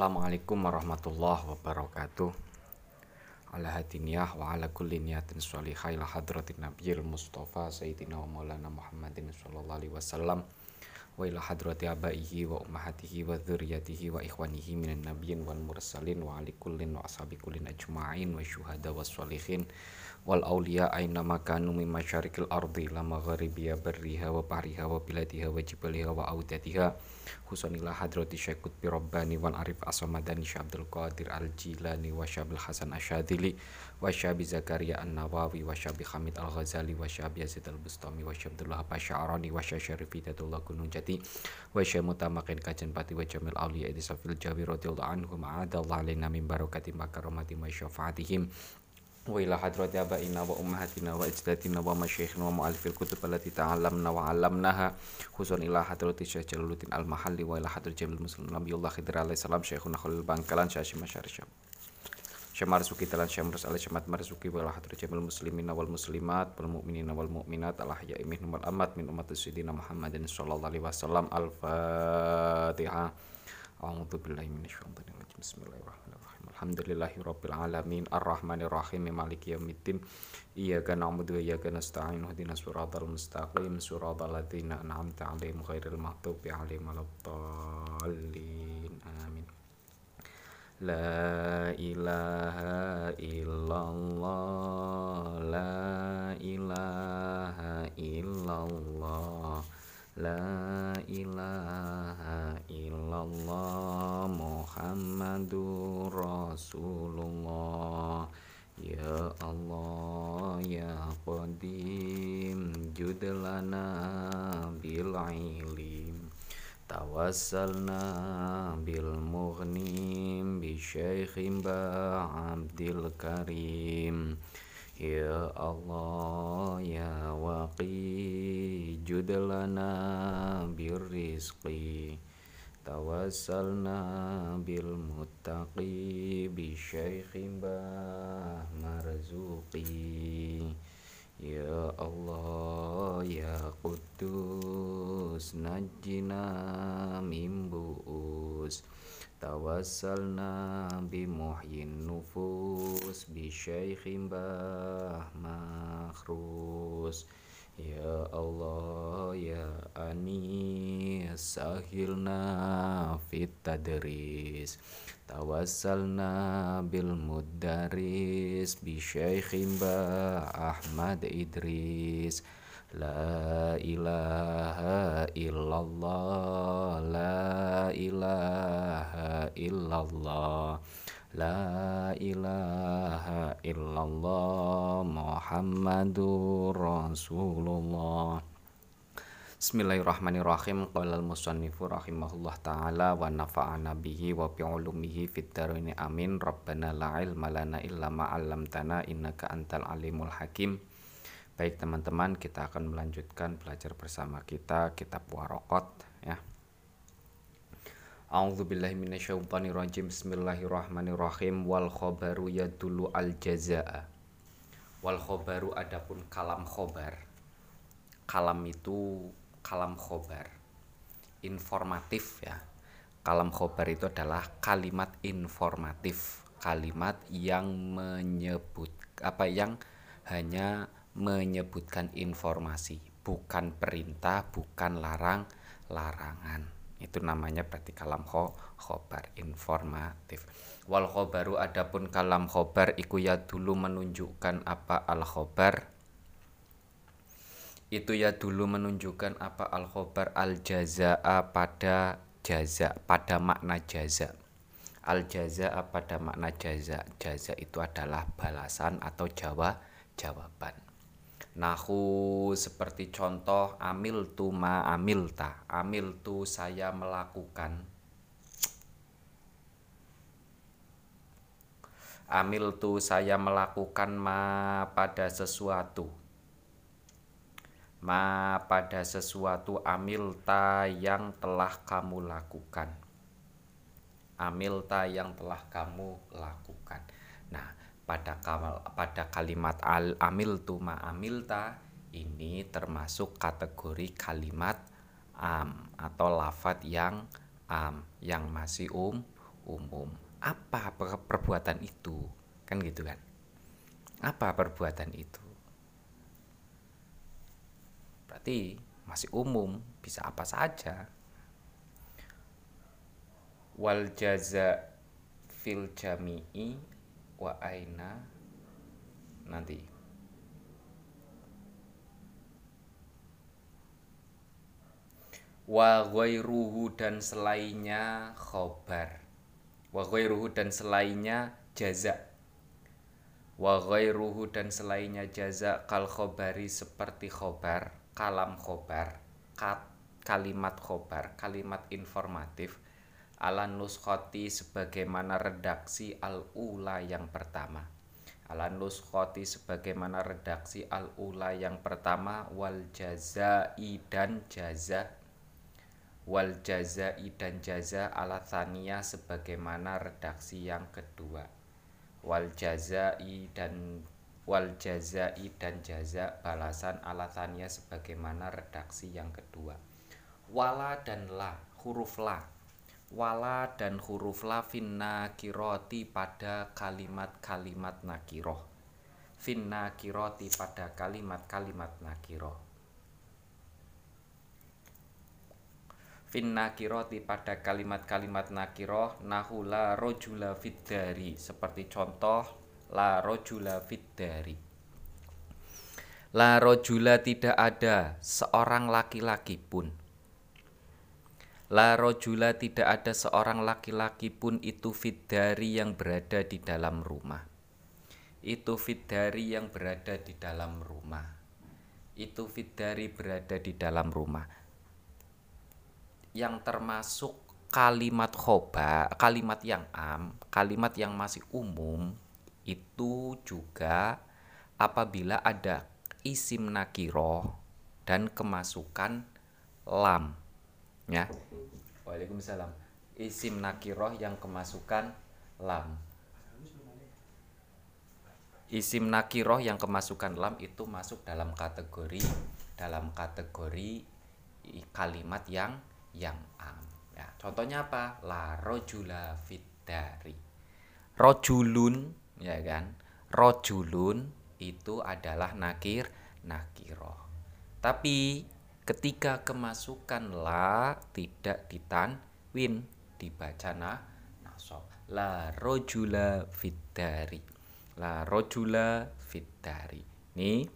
Assalamualaikum warahmatullahi wabarakatuh ala hadiniyah wa ala kulli niyatin sholihah ila hadratin nabiyil mustafa sayyidina wa maulana muhammadin sallallahu alaihi wasallam wa ila hadrati abaihi wa ummahatihi wa dzurriyyatihi wa ikhwanihi minan nabiyyin wal mursalin wa ali kullin wa ashabi kullin ajma'in wa syuhada was sholihin wal auliya aina makanu min masyarikil ardi la magharibiya barriha wa bahriha wa biladiha wa jibaliha wa audatiha. Husanillah hadrati Syekh Qutbi Rabbani wal Arif Asamadani Syekh Abdul Qadir Al-Jilani wa Syabil Hasan Asyadili wa Syabi Zakaria An-Nawawi wa Syabi Hamid Al-Ghazali wa Syabi Yazid Al-Bustami wa Syekh Abdullah Asy'arani wa Syekh Syarif Hidayatullah Gunung Jati wa Syekh Mutamakin Kajen Pati wa Jamil Auliya Edi Safil Jawi radhiyallahu anhum a'adallahu alaina min barakati makaramati wa syafaatihim hadrati abaina wa ummahatina wa ajdatina wa masyayikhina wa mu'alifil kutub allati ta'allamna wa 'allamnaha. Khusun ila hadrati Syekh Jalaluddin Al-Mahalli wa ila hadrati Jamil Muslim Nabiullah Khidir alaihi salam Syekhuna Khalil Bangkalan Syekh Masyari Syekh Syekh Marzuki Talan Syekh Marzuki wa ila hadrati Jamil Muslimina wal muslimat wal mu'minina wal mu'minat. Al ahya'i minhum wal amat min ummati sayyidina Muhammadin sallallahu alaihi wasallam. Al-Fatihah A'udzu billahi minasyaitonir rajim Bismillahirrahmanirrahim Alhamdulillahi Rabbil Alamin Ar-Rahmanir Rahim Maliki Yawmiddin Iyyaka na'budu wa iyyaka nasta'in Ihdinas siratal mustaqim Siratal ladzina an'amta 'alaihim ghairil maghdubi 'alaihim waladdallin Amin. La ilaha illallah La ilaha illallah La ilaha illallah Muhammadur Rasulullah. Ya Allah ya Qadim Judlana bil ilim. Tawassalna bil mughnim Bi syaikhim Abdil Karim Ya Allah ya waqi judlana birrizqi Tawassalna bil muttaqi bi syaikhin bah marzuqi. Ya Allah ya Quddus najjina min bu'us Tawassalna bi muhyin nufus bi syaikhin bah Ya Allah ya Anis sahilna fit tadris. Tawassalna bil muddaris bi La ilaha illallah La ilaha illallah La ilaha illallah Muhammadur Rasulullah. Bismillahirrahmanirrahim. Qala al-musannifu rahimahullah ta'ala Wa nafa'ana bihi wa bi'ulumihi darini amin. Rabbana la ilma lana illa ma'allamtana Innaka antal alimul hakim Baik teman-teman kita akan melanjutkan belajar bersama kita Kitab Warokot ya A'udzu billahi minasyaitonir rajim. Bismillahirrahmanirrahim. Wal khabaru yadullu al jazaa. Wal khabaru adapun kalam khobar. Kalam itu kalam khobar. Informatif ya. Kalam khobar itu adalah kalimat informatif, kalimat yang menyebut apa yang hanya menyebutkan informasi, bukan perintah, bukan larang, larangan. Itu namanya berarti kalam kho, khobar informatif. Wal khobaru adapun kalam khobar iku ya dulu menunjukkan apa al khobar? Itu ya dulu menunjukkan apa al khobar? Al jazaa pada jaza pada makna jaza al jazaa pada makna jaza jaza itu adalah balasan atau jawa jawaban Nahu seperti contoh amil tu ma amil ta Amil tu saya melakukan. Amil tu saya melakukan ma pada sesuatu. Ma pada sesuatu amil ta yang telah kamu lakukan. Amil ta yang telah kamu lakukan. Nah pada pada kalimat al amil tu ma amilta ini termasuk kategori kalimat am atau lafat yang am yang masih um umum. Apa perbuatan itu? Kan gitu kan? Apa perbuatan itu? Berarti masih umum, bisa apa saja. Wal jaza fil jami'i wa aina nanti. Wa ghairuhu dan selainnya khobar. Wa ghairuhu dan selainnya jaza. Wa ghairuhu dan selainnya jaza kal khobari seperti khobar kalam khobar kat, kalimat khobar kalimat informatif ala nuskhoti sebagaimana redaksi al-ula yang pertama. Ala nuskhoti sebagaimana redaksi al-ula yang pertama wal jazai dan jaza. Wal jazai dan jaza ala thania sebagaimana redaksi yang kedua. Wal jazai dan wal jazai dan jaza balasan ala thania sebagaimana redaksi yang kedua. Wala dan la huruf la wala dan huruf la finna kiroti pada kalimat-kalimat nakiroh. Finna kiroti pada kalimat-kalimat nakiroh. Fin nakiroti pada kalimat-kalimat nakiroh nahula rojula fiddari. Seperti contoh la rojula fiddari. La rojula tidak ada seorang laki-laki pun la rojula tidak ada seorang laki-laki pun itu fiddari yang berada di dalam rumah. Itu fiddari yang berada di dalam rumah. Itu fiddari berada di dalam rumah. Yang termasuk kalimat khoba, kalimat yang am, kalimat yang masih umum itu juga apabila ada isim nakiro dan kemasukan lam ya Waalaikumsalam isim nakiro yang kemasukan lam isim nakiro yang kemasukan lam itu masuk dalam kategori dalam kategori kalimat yang yang am. Ya, contohnya apa? La rojula. Rojulun, ya kan? Rojulun itu adalah nakir nakiroh. Tapi ketika kemasukan la tidak ditanwin dibaca nah nasab. La rojula fitari la rojula fitari ini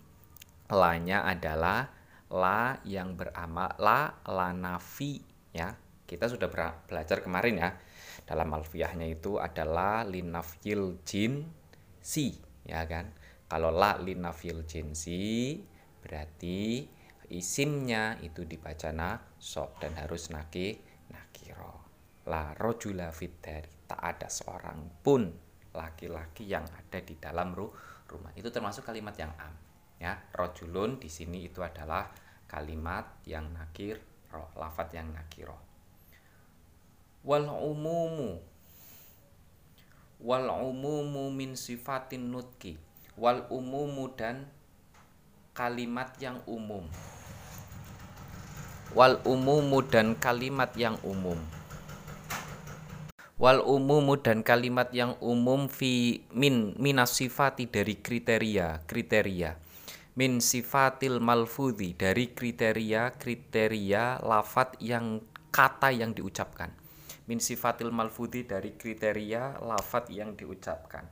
lanya adalah la yang beramal la la nafi ya. Kita sudah belajar kemarin ya. Dalam alfiahnya itu adalah linafil jin si ya kan? Kalau la linafil jin si berarti isimnya itu dibaca nasab dan harus naki nakiro. La rojula fitari tak ada seorang pun laki-laki yang ada di dalam rumah. Itu termasuk kalimat yang am ya. Rojulun di sini itu adalah kalimat yang nakir roh lafat yang nakiroh wal umumu wal umumu min sifatin nutki wal umumu dan kalimat yang umum wal umumu dan kalimat yang umum. Wal umumu dan kalimat yang umum fi min minas sifati dari kriteria kriteria. Min sifatil malfudhi dari kriteria-kriteria lafat yang kata yang diucapkan. Min sifatil malfudhi dari kriteria lafat yang diucapkan.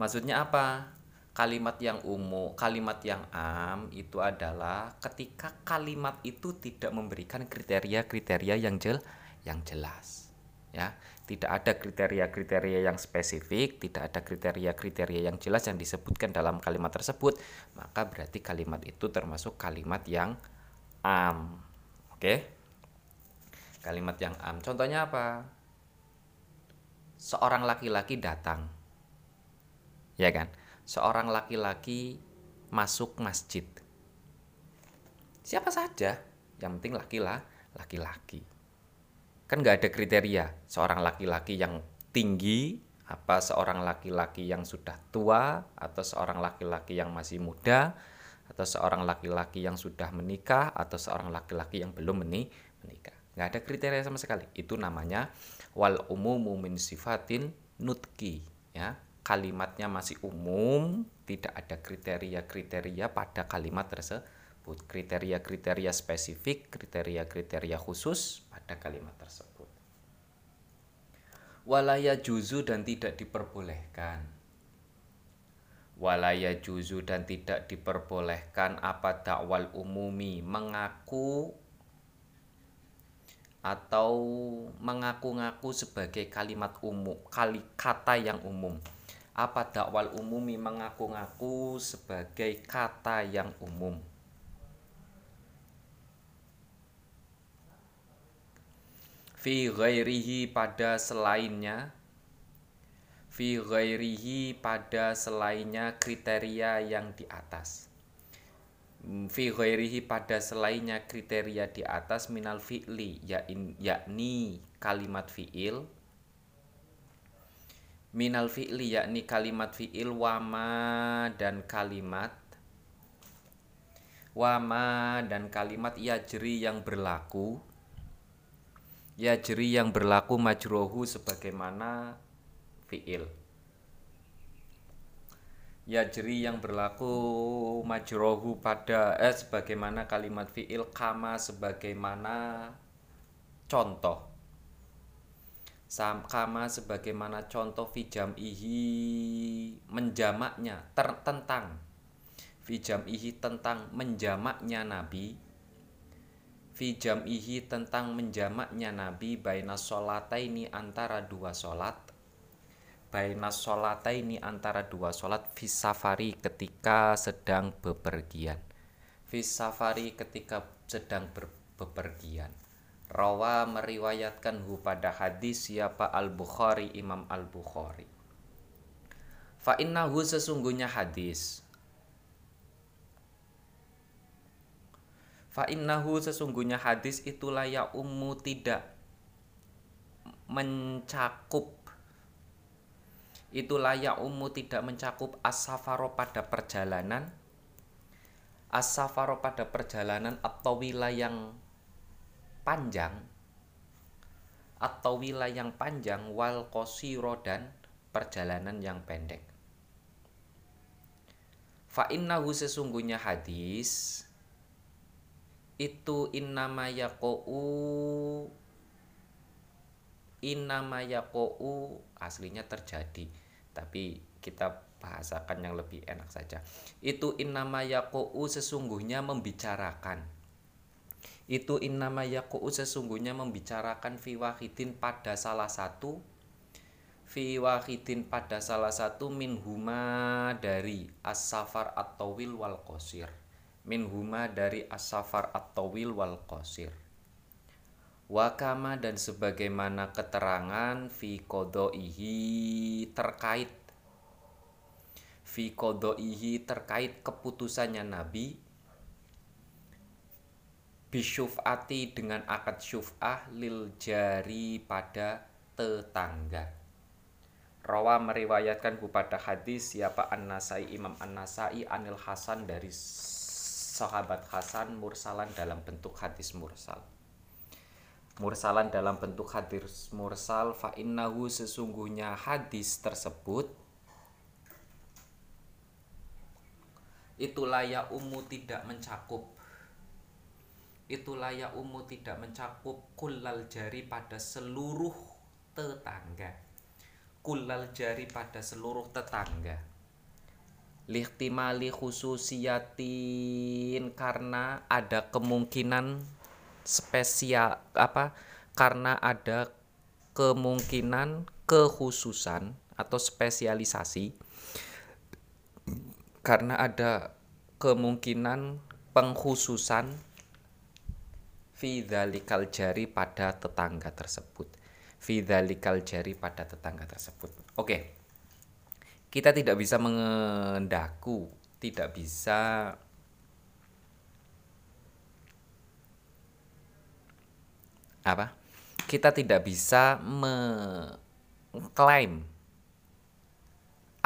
Maksudnya apa kalimat yang umum kalimat yang am itu adalah ketika kalimat itu tidak memberikan kriteria-kriteria yang jel yang jelas ya tidak ada kriteria-kriteria yang spesifik, tidak ada kriteria-kriteria yang jelas yang disebutkan dalam kalimat tersebut, maka berarti kalimat itu termasuk kalimat yang am. Oke? Kalimat yang am. Contohnya apa? Seorang laki-laki datang. Ya kan? Seorang laki-laki masuk masjid. Siapa saja, yang penting laki-laki. Kan nggak ada kriteria seorang laki-laki yang tinggi apa seorang laki-laki yang sudah tua atau seorang laki-laki yang masih muda atau seorang laki-laki yang sudah menikah atau seorang laki-laki yang belum menikah. Nggak ada kriteria sama sekali. Itu namanya wal umumu min sifatin nutki ya kalimatnya masih umum tidak ada kriteria-kriteria pada kalimat tersebut. Kriteria-kriteria spesifik kriteria-kriteria khusus pada kalimat tersebut. Walaya juzu dan tidak diperbolehkan. Walaya juzu dan tidak diperbolehkan apa dakwal umumi mengaku atau mengaku-ngaku sebagai kalimat umum, kali kata yang umum. Apa dakwal umumi mengaku-ngaku sebagai kata yang umum? Fi ghairihi pada selainnya Fi ghairihi pada selainnya kriteria yang di atas fi ghairihi pada selainnya kriteria di atas minal fi'li yakni kalimat fi'il minal fi'li yakni kalimat fi'il wama dan kalimat wama dan kalimat yajri yang berlaku yajri yang berlaku majrohu sebagaimana fi'il. Yajri yang berlaku majrohu pada eh sebagaimana kalimat fiil kama sebagaimana contoh kama sebagaimana contoh fijam ihi menjamaknya ter, tentang. Fijam ihi tentang menjamaknya nabi. Fijam ihi tentang menjamaknya nabi baina ini antara dua solat. Baina ini antara dua sholat fisafari ketika sedang bepergian. Fisafari ketika sedang ber, bepergian Rawa meriwayatkan hu pada hadis siapa Al-Bukhari Imam Al-Bukhari. Fa innahu sesungguhnya hadis. Fa innahu sesungguhnya hadis itulah ya ummu tidak mencakup. Itu layak umum tidak mencakup asafaro pada perjalanan. Asafaro pada perjalanan atau wilayah yang panjang atau wilayah yang panjang wal kosiro dan perjalanan yang pendek. Fa innahu sesungguhnya hadis itu innama yaqo'u innama yaqo'u aslinya terjadi tapi kita bahasakan yang lebih enak saja. Itu innama yaqo'u sesungguhnya membicarakan itu innama yaqo'u sesungguhnya membicarakan fi wahidin pada salah satu fi wahidin pada salah satu min huma dari as-safar at-tawil wal qasir. Min huma dari as-safar at-tawil wal qasir. Wakama dan sebagaimana keterangan fi kodoihi terkait fi kodoihi terkait keputusannya Nabi bisyufati dengan akad syuf'ah lil jari pada tetangga. Rawa meriwayatkan pada hadis siapa An-Nasai Imam An-Nasai Anil Hasan dari sahabat Hasan mursalan dalam bentuk hadis mursal. Mursalan dalam bentuk hadis mursal fa innahu sesungguhnya hadis tersebut itu layak umu tidak mencakup itu layak umu tidak mencakup kulal jari pada seluruh tetangga. Kulal jari pada seluruh tetangga. Lihtimali khususiyatin karena ada kemungkinan spesial apa karena ada kemungkinan kekhususan atau spesialisasi. Karena ada kemungkinan pengkhususan fidzalikal jari pada tetangga tersebut fidzalikal jari pada tetangga tersebut oke kita tidak bisa mengendaku tidak bisa apa kita tidak bisa mengklaim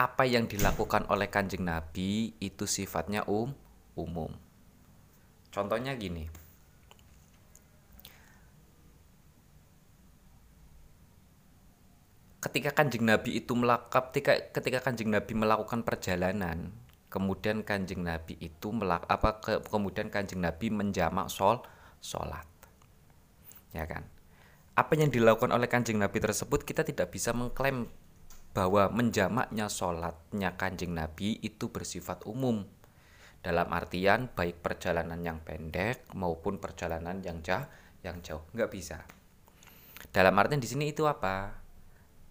apa yang dilakukan oleh kanjeng Nabi itu sifatnya um umum. Contohnya gini. Ketika kanjeng Nabi itu melakukan ketika ketika kanjeng Nabi melakukan perjalanan kemudian kanjeng Nabi itu melak apa ke, kemudian kanjeng Nabi menjamak sol sholat. Ya kan? Apa yang dilakukan oleh kanjeng Nabi tersebut kita tidak bisa mengklaim bahwa menjamaknya sholatnya kanjeng Nabi itu bersifat umum. Dalam artian baik perjalanan yang pendek maupun perjalanan yang jauh yang jauh. Nggak bisa. Dalam artian di sini itu apa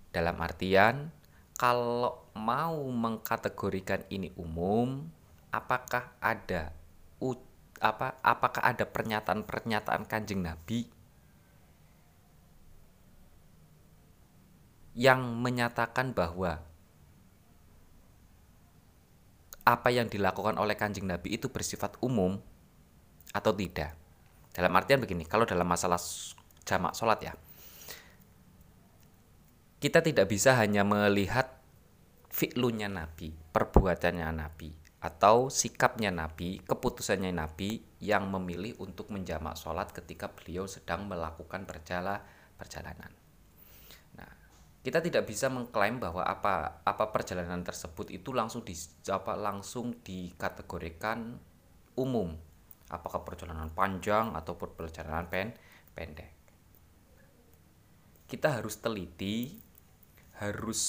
dalam artian kalau mau mengkategorikan ini umum, apakah ada apa apakah ada pernyataan-pernyataan Kanjeng Nabi yang menyatakan bahwa apa yang dilakukan oleh Kanjeng Nabi itu bersifat umum atau tidak. Dalam artian begini, kalau dalam masalah jamak sholat ya, kita tidak bisa hanya melihat fi'lunya Nabi, perbuatannya Nabi, atau sikapnya Nabi, keputusannya Nabi yang memilih untuk menjamak sholat ketika beliau sedang melakukan perjala, perjalanan. Nah, kita tidak bisa mengklaim bahwa apa apa perjalanan tersebut itu langsung di apa langsung dikategorikan umum. Apakah perjalanan panjang ataupun perjalanan pen, pendek. Kita harus teliti harus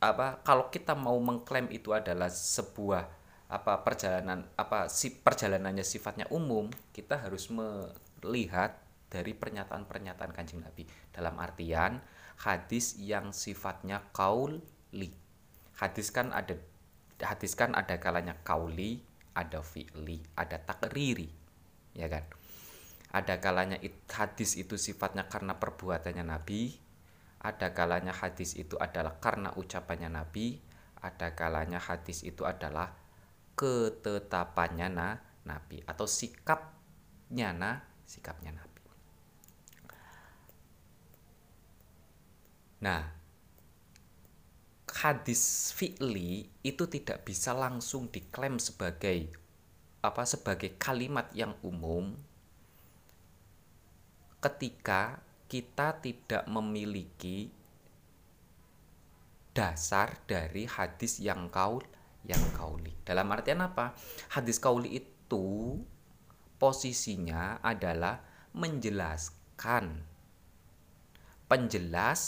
apa kalau kita mau mengklaim itu adalah sebuah apa perjalanan apa si perjalanannya sifatnya umum kita harus melihat dari pernyataan-pernyataan kanjeng Nabi. Dalam artian hadis yang sifatnya kauli. Hadis kan ada hadis kan ada kalanya kauli ada fi'li ada takriri ya kan? Ada kalanya hadis itu sifatnya karena perbuatannya Nabi ada kalanya hadis itu adalah karena ucapannya Nabi, ada kalanya hadis itu adalah ketetapannya na, Nabi atau sikapnya na, sikapnya Nabi. Nah, hadis fi'li itu tidak bisa langsung diklaim sebagai apa sebagai kalimat yang umum ketika kita tidak memiliki dasar dari hadis yang kaul yang kauli. Dalam artian apa? Hadis kauli itu posisinya adalah menjelaskan penjelas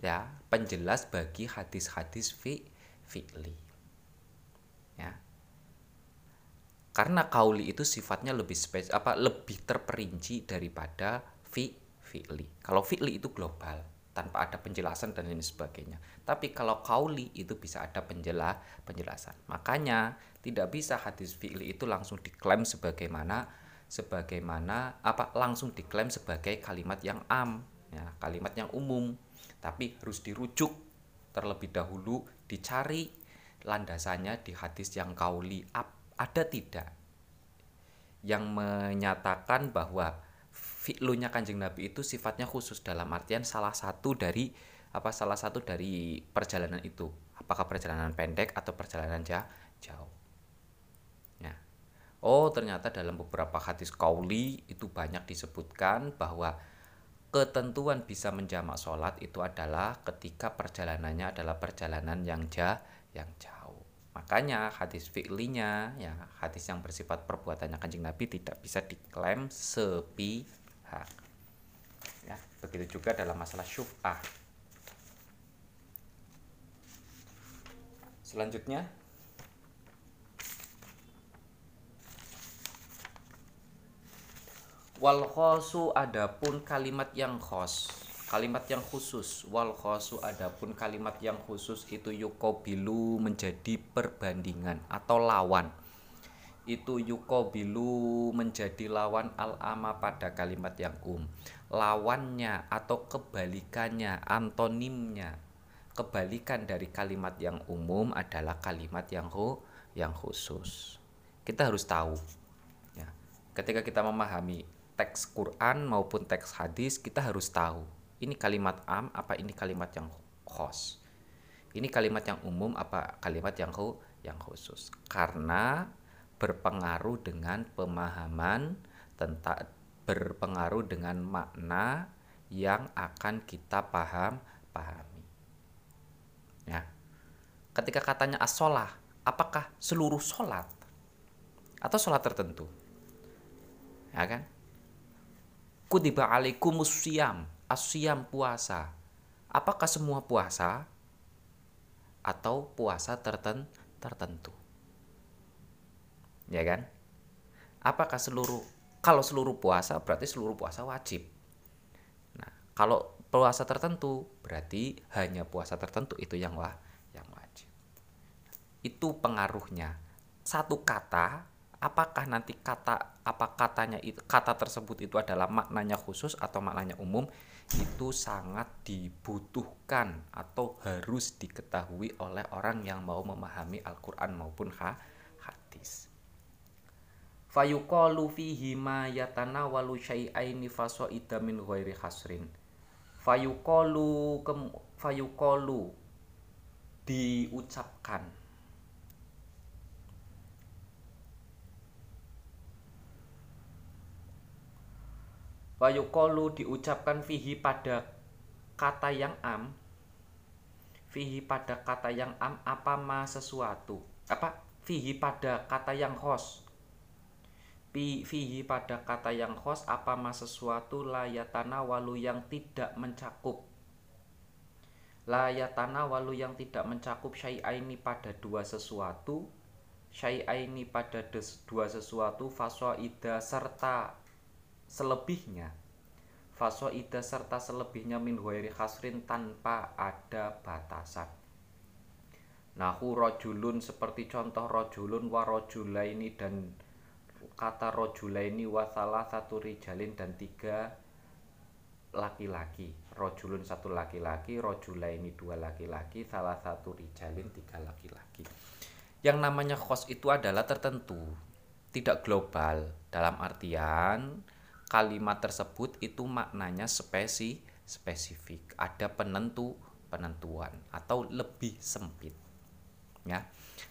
ya, penjelas bagi hadis-hadis fi fi'li. Ya. Karena kauli itu sifatnya lebih spes apa lebih terperinci daripada fi fi'li. Kalau fi'li itu global, tanpa ada penjelasan dan lain sebagainya. Tapi kalau kauli itu bisa ada penjelas penjelasan. Makanya tidak bisa hadis fi'li itu langsung diklaim sebagaimana sebagaimana apa langsung diklaim sebagai kalimat yang am, ya, kalimat yang umum. Tapi harus dirujuk terlebih dahulu dicari landasannya di hadis yang kauli ada tidak yang menyatakan bahwa fi'lunya kanjeng Nabi itu sifatnya khusus dalam artian salah satu dari apa salah satu dari perjalanan itu. Apakah perjalanan pendek atau perjalanan jauh. Nah oh ternyata dalam beberapa hadis kauli itu banyak disebutkan bahwa ketentuan bisa menjamak sholat itu adalah ketika perjalanannya adalah perjalanan yang jauh yang jauh. Makanya hadis fi'linya ya hadis yang bersifat perbuatannya kanjeng Nabi tidak bisa diklaim sepi hak. Ya, begitu juga dalam masalah syuf'ah. Selanjutnya wal khosu adapun kalimat yang khos kalimat yang khusus wal khosu adapun kalimat yang khusus itu yukobilu menjadi perbandingan atau lawan itu yukobilu menjadi lawan al-ama pada kalimat yang um. Lawannya atau kebalikannya antonimnya. Kebalikan dari kalimat yang umum adalah kalimat yang hu yang khusus. Kita harus tahu ya. Ketika kita memahami teks Quran maupun teks hadis kita harus tahu ini kalimat am apa ini kalimat yang khos? Ini kalimat yang umum apa kalimat yang hu yang khusus? Karena berpengaruh dengan pemahaman tentang berpengaruh dengan makna yang akan kita paham pahami. ketika katanya as-sholah, apakah seluruh sholat atau sholat tertentu? Ya kan? Kutiba alaikumus siyam, asyam puasa. Apakah semua puasa atau puasa terten tertentu? Ya kan? Apakah seluruh kalau seluruh puasa berarti seluruh puasa wajib. Nah, kalau puasa tertentu berarti hanya puasa tertentu itu yang wah yang wajib. Itu pengaruhnya. Satu kata apakah nanti kata apa katanya kata tersebut itu adalah maknanya khusus atau maknanya umum itu sangat dibutuhkan atau harus diketahui oleh orang yang mau memahami Al-Qur'an maupun hadis. Fayuqalu fihi ma yatanawalu syai'aini fasoida min ghairi hasrin fayuqalu fayuqalu diucapkan. Fayuqalu diucapkan fihi pada kata yang am. Fihi pada kata yang am apa ma sesuatu? Apa? Fihi pada kata yang khos fihi pada kata yang khos apa mas sesuatu layatana walu yang tidak mencakup? Layatana walu yang tidak mencakup syai'aini pada dua sesuatu syai'aini pada dua sesuatu ida serta selebihnya. Ida serta selebihnya min huairi khasrin tanpa ada batasan. Nahu rojulun seperti contoh rojulun wa rojulaini dan kata rojulaini wasalah satu rijalin dan tiga laki-laki. Rojulun satu laki-laki rojulaini dua laki-laki salah satu rijalin tiga laki-laki. Yang namanya khos itu adalah tertentu tidak global. Dalam artian kalimat tersebut itu maknanya spesi spesifik. Ada penentu penentuan atau lebih sempit ya.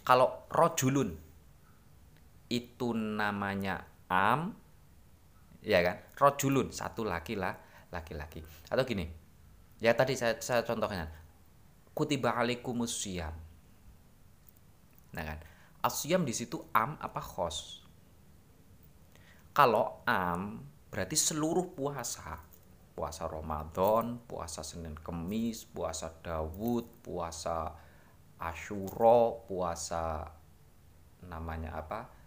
Kalau rojulun itu namanya am ya kan? Rojulun satu laki lah laki-laki. Atau gini ya tadi saya, saya contohnya kutiba alaikumus siyam. Nah kan? Asyam di situ am apa khos? Kalau am berarti seluruh puasa. Puasa Ramadan, puasa Senin Kemis, puasa Dawud, puasa Ashuro, puasa namanya apa?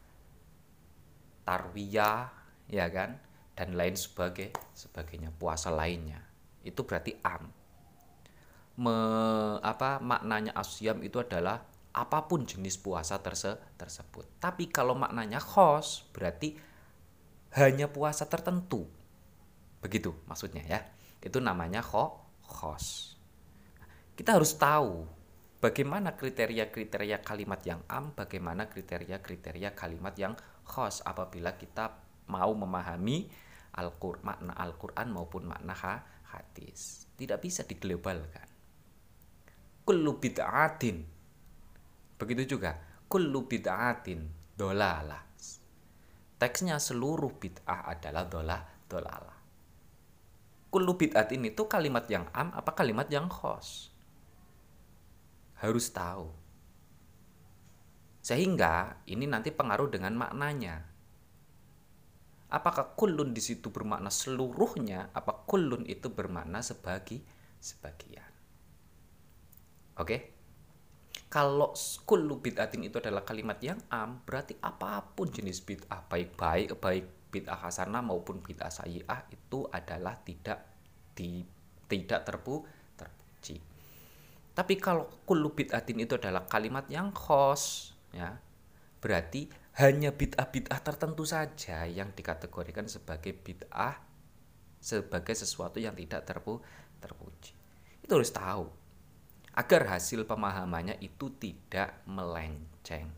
Tarwiyah ya kan? Dan lain sebagai sebagainya puasa lainnya. Itu berarti am. Me, apa maknanya asyam itu adalah apa pun jenis puasa terse, tersebut. Tapi kalau maknanya khos berarti hanya puasa tertentu. Begitu maksudnya ya. Itu namanya kho, khos. Kita harus tahu bagaimana kriteria-kriteria kalimat yang am, bagaimana kriteria-kriteria kalimat yang khos apabila kita mau memahami Al-Qur'an, makna Al-Qur'an maupun makna hadis. Tidak bisa diglobalkan. Kullu bid'atin. Begitu juga kullu bid'atin dolalah. Teksnya seluruh bid'ah adalah dolah dolalah. Kullu bid'atin itu kalimat yang am apa kalimat yang khos? harus tahu. Sehingga ini nanti pengaruh dengan maknanya. Apakah kulun di situ bermakna seluruhnya? Apa kulun itu bermakna sebagi sebagian? Oke? Kalau kullu bid'atin itu adalah kalimat yang am, berarti apa pun jenis bid'ah, baik-baik, baik bid'ah hasanah maupun bid'ah sayyi'ah itu adalah tidak di tidak terpu terpuji. Tapi kalau kullu bid'atin itu adalah kalimat yang khos, ya. Berarti hanya bid'ah-bid'ah tertentu saja yang dikategorikan sebagai bid'ah sebagai sesuatu yang tidak terpu terpuji. Itu harus tahu agar hasil pemahamannya itu tidak melenceng.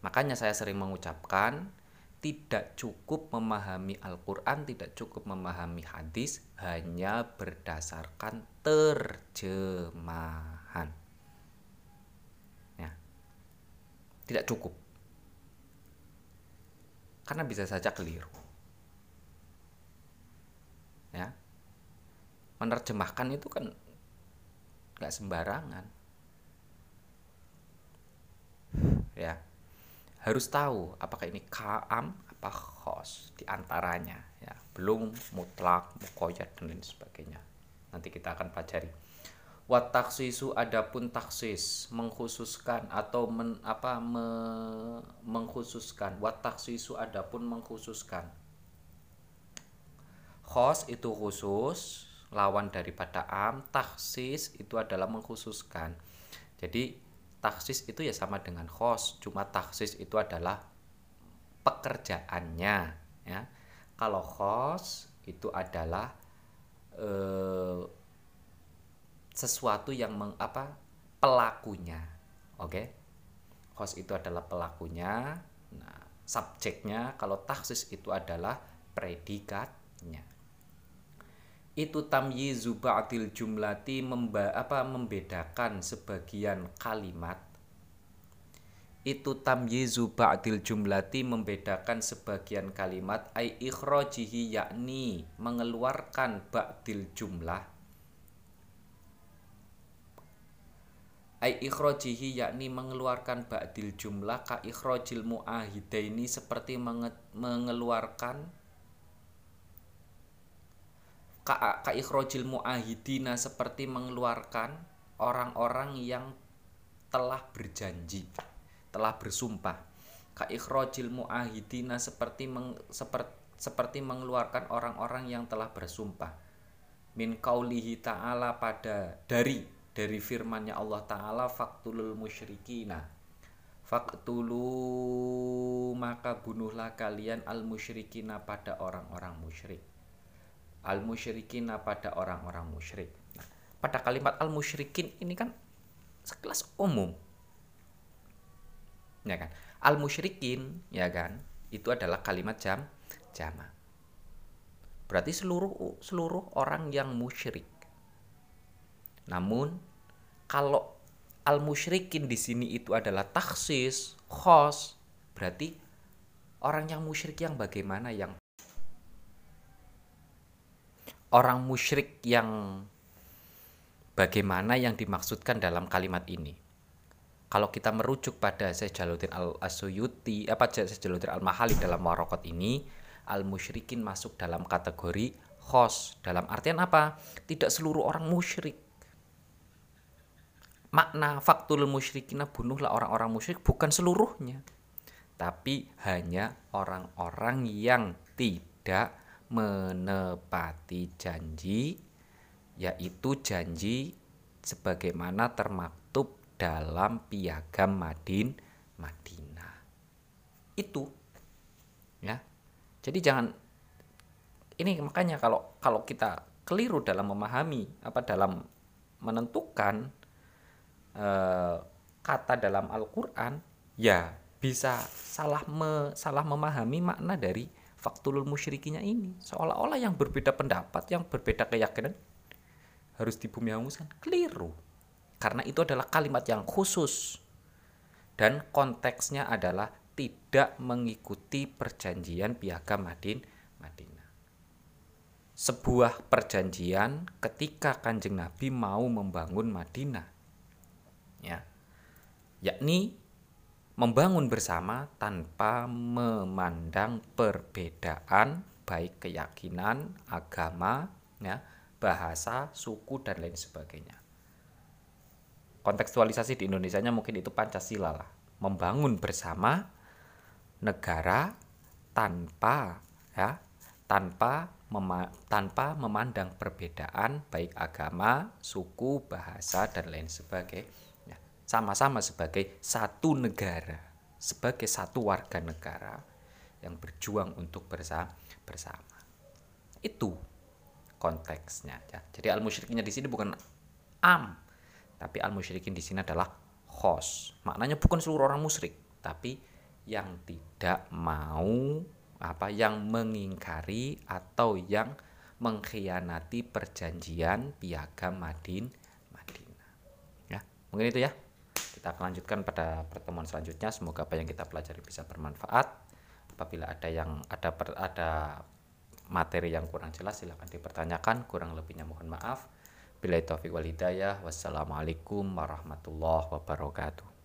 Makanya saya sering mengucapkan tidak cukup memahami Al-Quran, tidak cukup memahami hadis, hanya berdasarkan terjemahan. Tidak cukup. Karena bisa saja keliru. Ya. Menerjemahkan itu kan nggak sembarangan. ya harus tahu apakah ini kaam apa khos di antaranya ya belum mutlak mukoyat dan lain sebagainya nanti kita akan pelajari Wat taksisu adapun taksis mengkhususkan atau men, apa me, mengkhususkan. Wat taksisu adapun mengkhususkan. Khos itu khusus, lawan daripada am. Taksis itu adalah mengkhususkan. Jadi taksis itu ya sama dengan khos, cuma taksis itu adalah pekerjaannya ya. Kalau khos itu adalah eh, sesuatu yang meng, apa pelakunya. Oke? Okay? host itu adalah pelakunya. Nah subjeknya kalau taksis itu adalah predikatnya. Itu tamyizu ba'dil jumlati memba, apa membedakan sebagian kalimat. Itu tamyizu ba'dil jumlati membedakan sebagian kalimat ai ikhrajihi yakni mengeluarkan ba'dil jumlah ai ikhrojihi yakni mengeluarkan ba'dil jumlah ka ikhrojil muahidaini seperti menge mengeluarkan ka, ka ikhrojil muahidina seperti mengeluarkan orang-orang yang telah berjanji telah bersumpah. Ka ikhrojil muahidina seperti meng, seperti seperti mengeluarkan orang-orang yang telah bersumpah. Min kaulihi ta'ala pada dari dari firmannya Allah Ta'ala faktulul musyrikina. Faktulu maka bunuhlah kalian al musyrikina pada orang-orang musyrik. Al musyrikina pada orang-orang musyrik. Nah, pada kalimat al musyrikin ini kan sekelas umum. Ya kan? Al musyrikin ya kan? Itu adalah kalimat jam jama. Berarti seluruh seluruh orang yang musyrik namun kalau al musyrikin di sini itu adalah taksis, khos, berarti orang yang musyrik yang bagaimana yang orang musyrik yang bagaimana yang dimaksudkan dalam kalimat ini. Kalau kita merujuk pada Syekh Jaluddin Al-Asyuyuti, apa Syekh Jaluddin Al-Mahali dalam warokot ini, al-musyrikin masuk dalam kategori khos. Dalam artian apa? Tidak seluruh orang musyrik makna faktul musyrikina bunuhlah orang-orang musyrik bukan seluruhnya. Tapi hanya orang-orang yang tidak menepati janji yaitu janji sebagaimana termaktub dalam piagam Madin Madinah. Itu ya. Jadi jangan ini makanya kalau kalau kita keliru dalam memahami apa dalam menentukan Eh, kata dalam Al-Qur'an ya bisa salah me, salah memahami makna dari faktulul musyrikinya ini. Seolah-olah yang berbeda pendapat yang berbeda keyakinan harus dibumi hanguskan keliru. Karena itu adalah kalimat yang khusus. Dan konteksnya adalah tidak mengikuti perjanjian piagam Madin Madinah. Sebuah perjanjian ketika kanjeng Nabi mau membangun Madinah ya. Yakni membangun bersama tanpa memandang perbedaan baik keyakinan, agama, ya, bahasa, suku dan lain sebagainya. Kontekstualisasi di Indonesia-nya mungkin itu Pancasila lah, membangun bersama negara tanpa ya, tanpa mema tanpa memandang perbedaan baik agama, suku, bahasa dan lain sebagainya sama-sama sebagai satu negara, sebagai satu warga negara yang berjuang untuk bersama. bersama. Itu konteksnya ya. Jadi al musyriknya di sini bukan am, tapi al musyrikin di sini adalah khos. Maknanya bukan seluruh orang musyrik, tapi yang tidak mau apa yang mengingkari atau yang mengkhianati perjanjian piagam Madin Madinah. Ya, mungkin itu ya. Kita akan lanjutkan pada pertemuan selanjutnya. Semoga apa yang kita pelajari bisa bermanfaat. Apabila ada yang ada per, ada materi yang kurang jelas silahkan dipertanyakan. Kurang lebihnya mohon maaf. Bila taufik wal hidayah. Wassalamualaikum warahmatullahi wabarakatuh.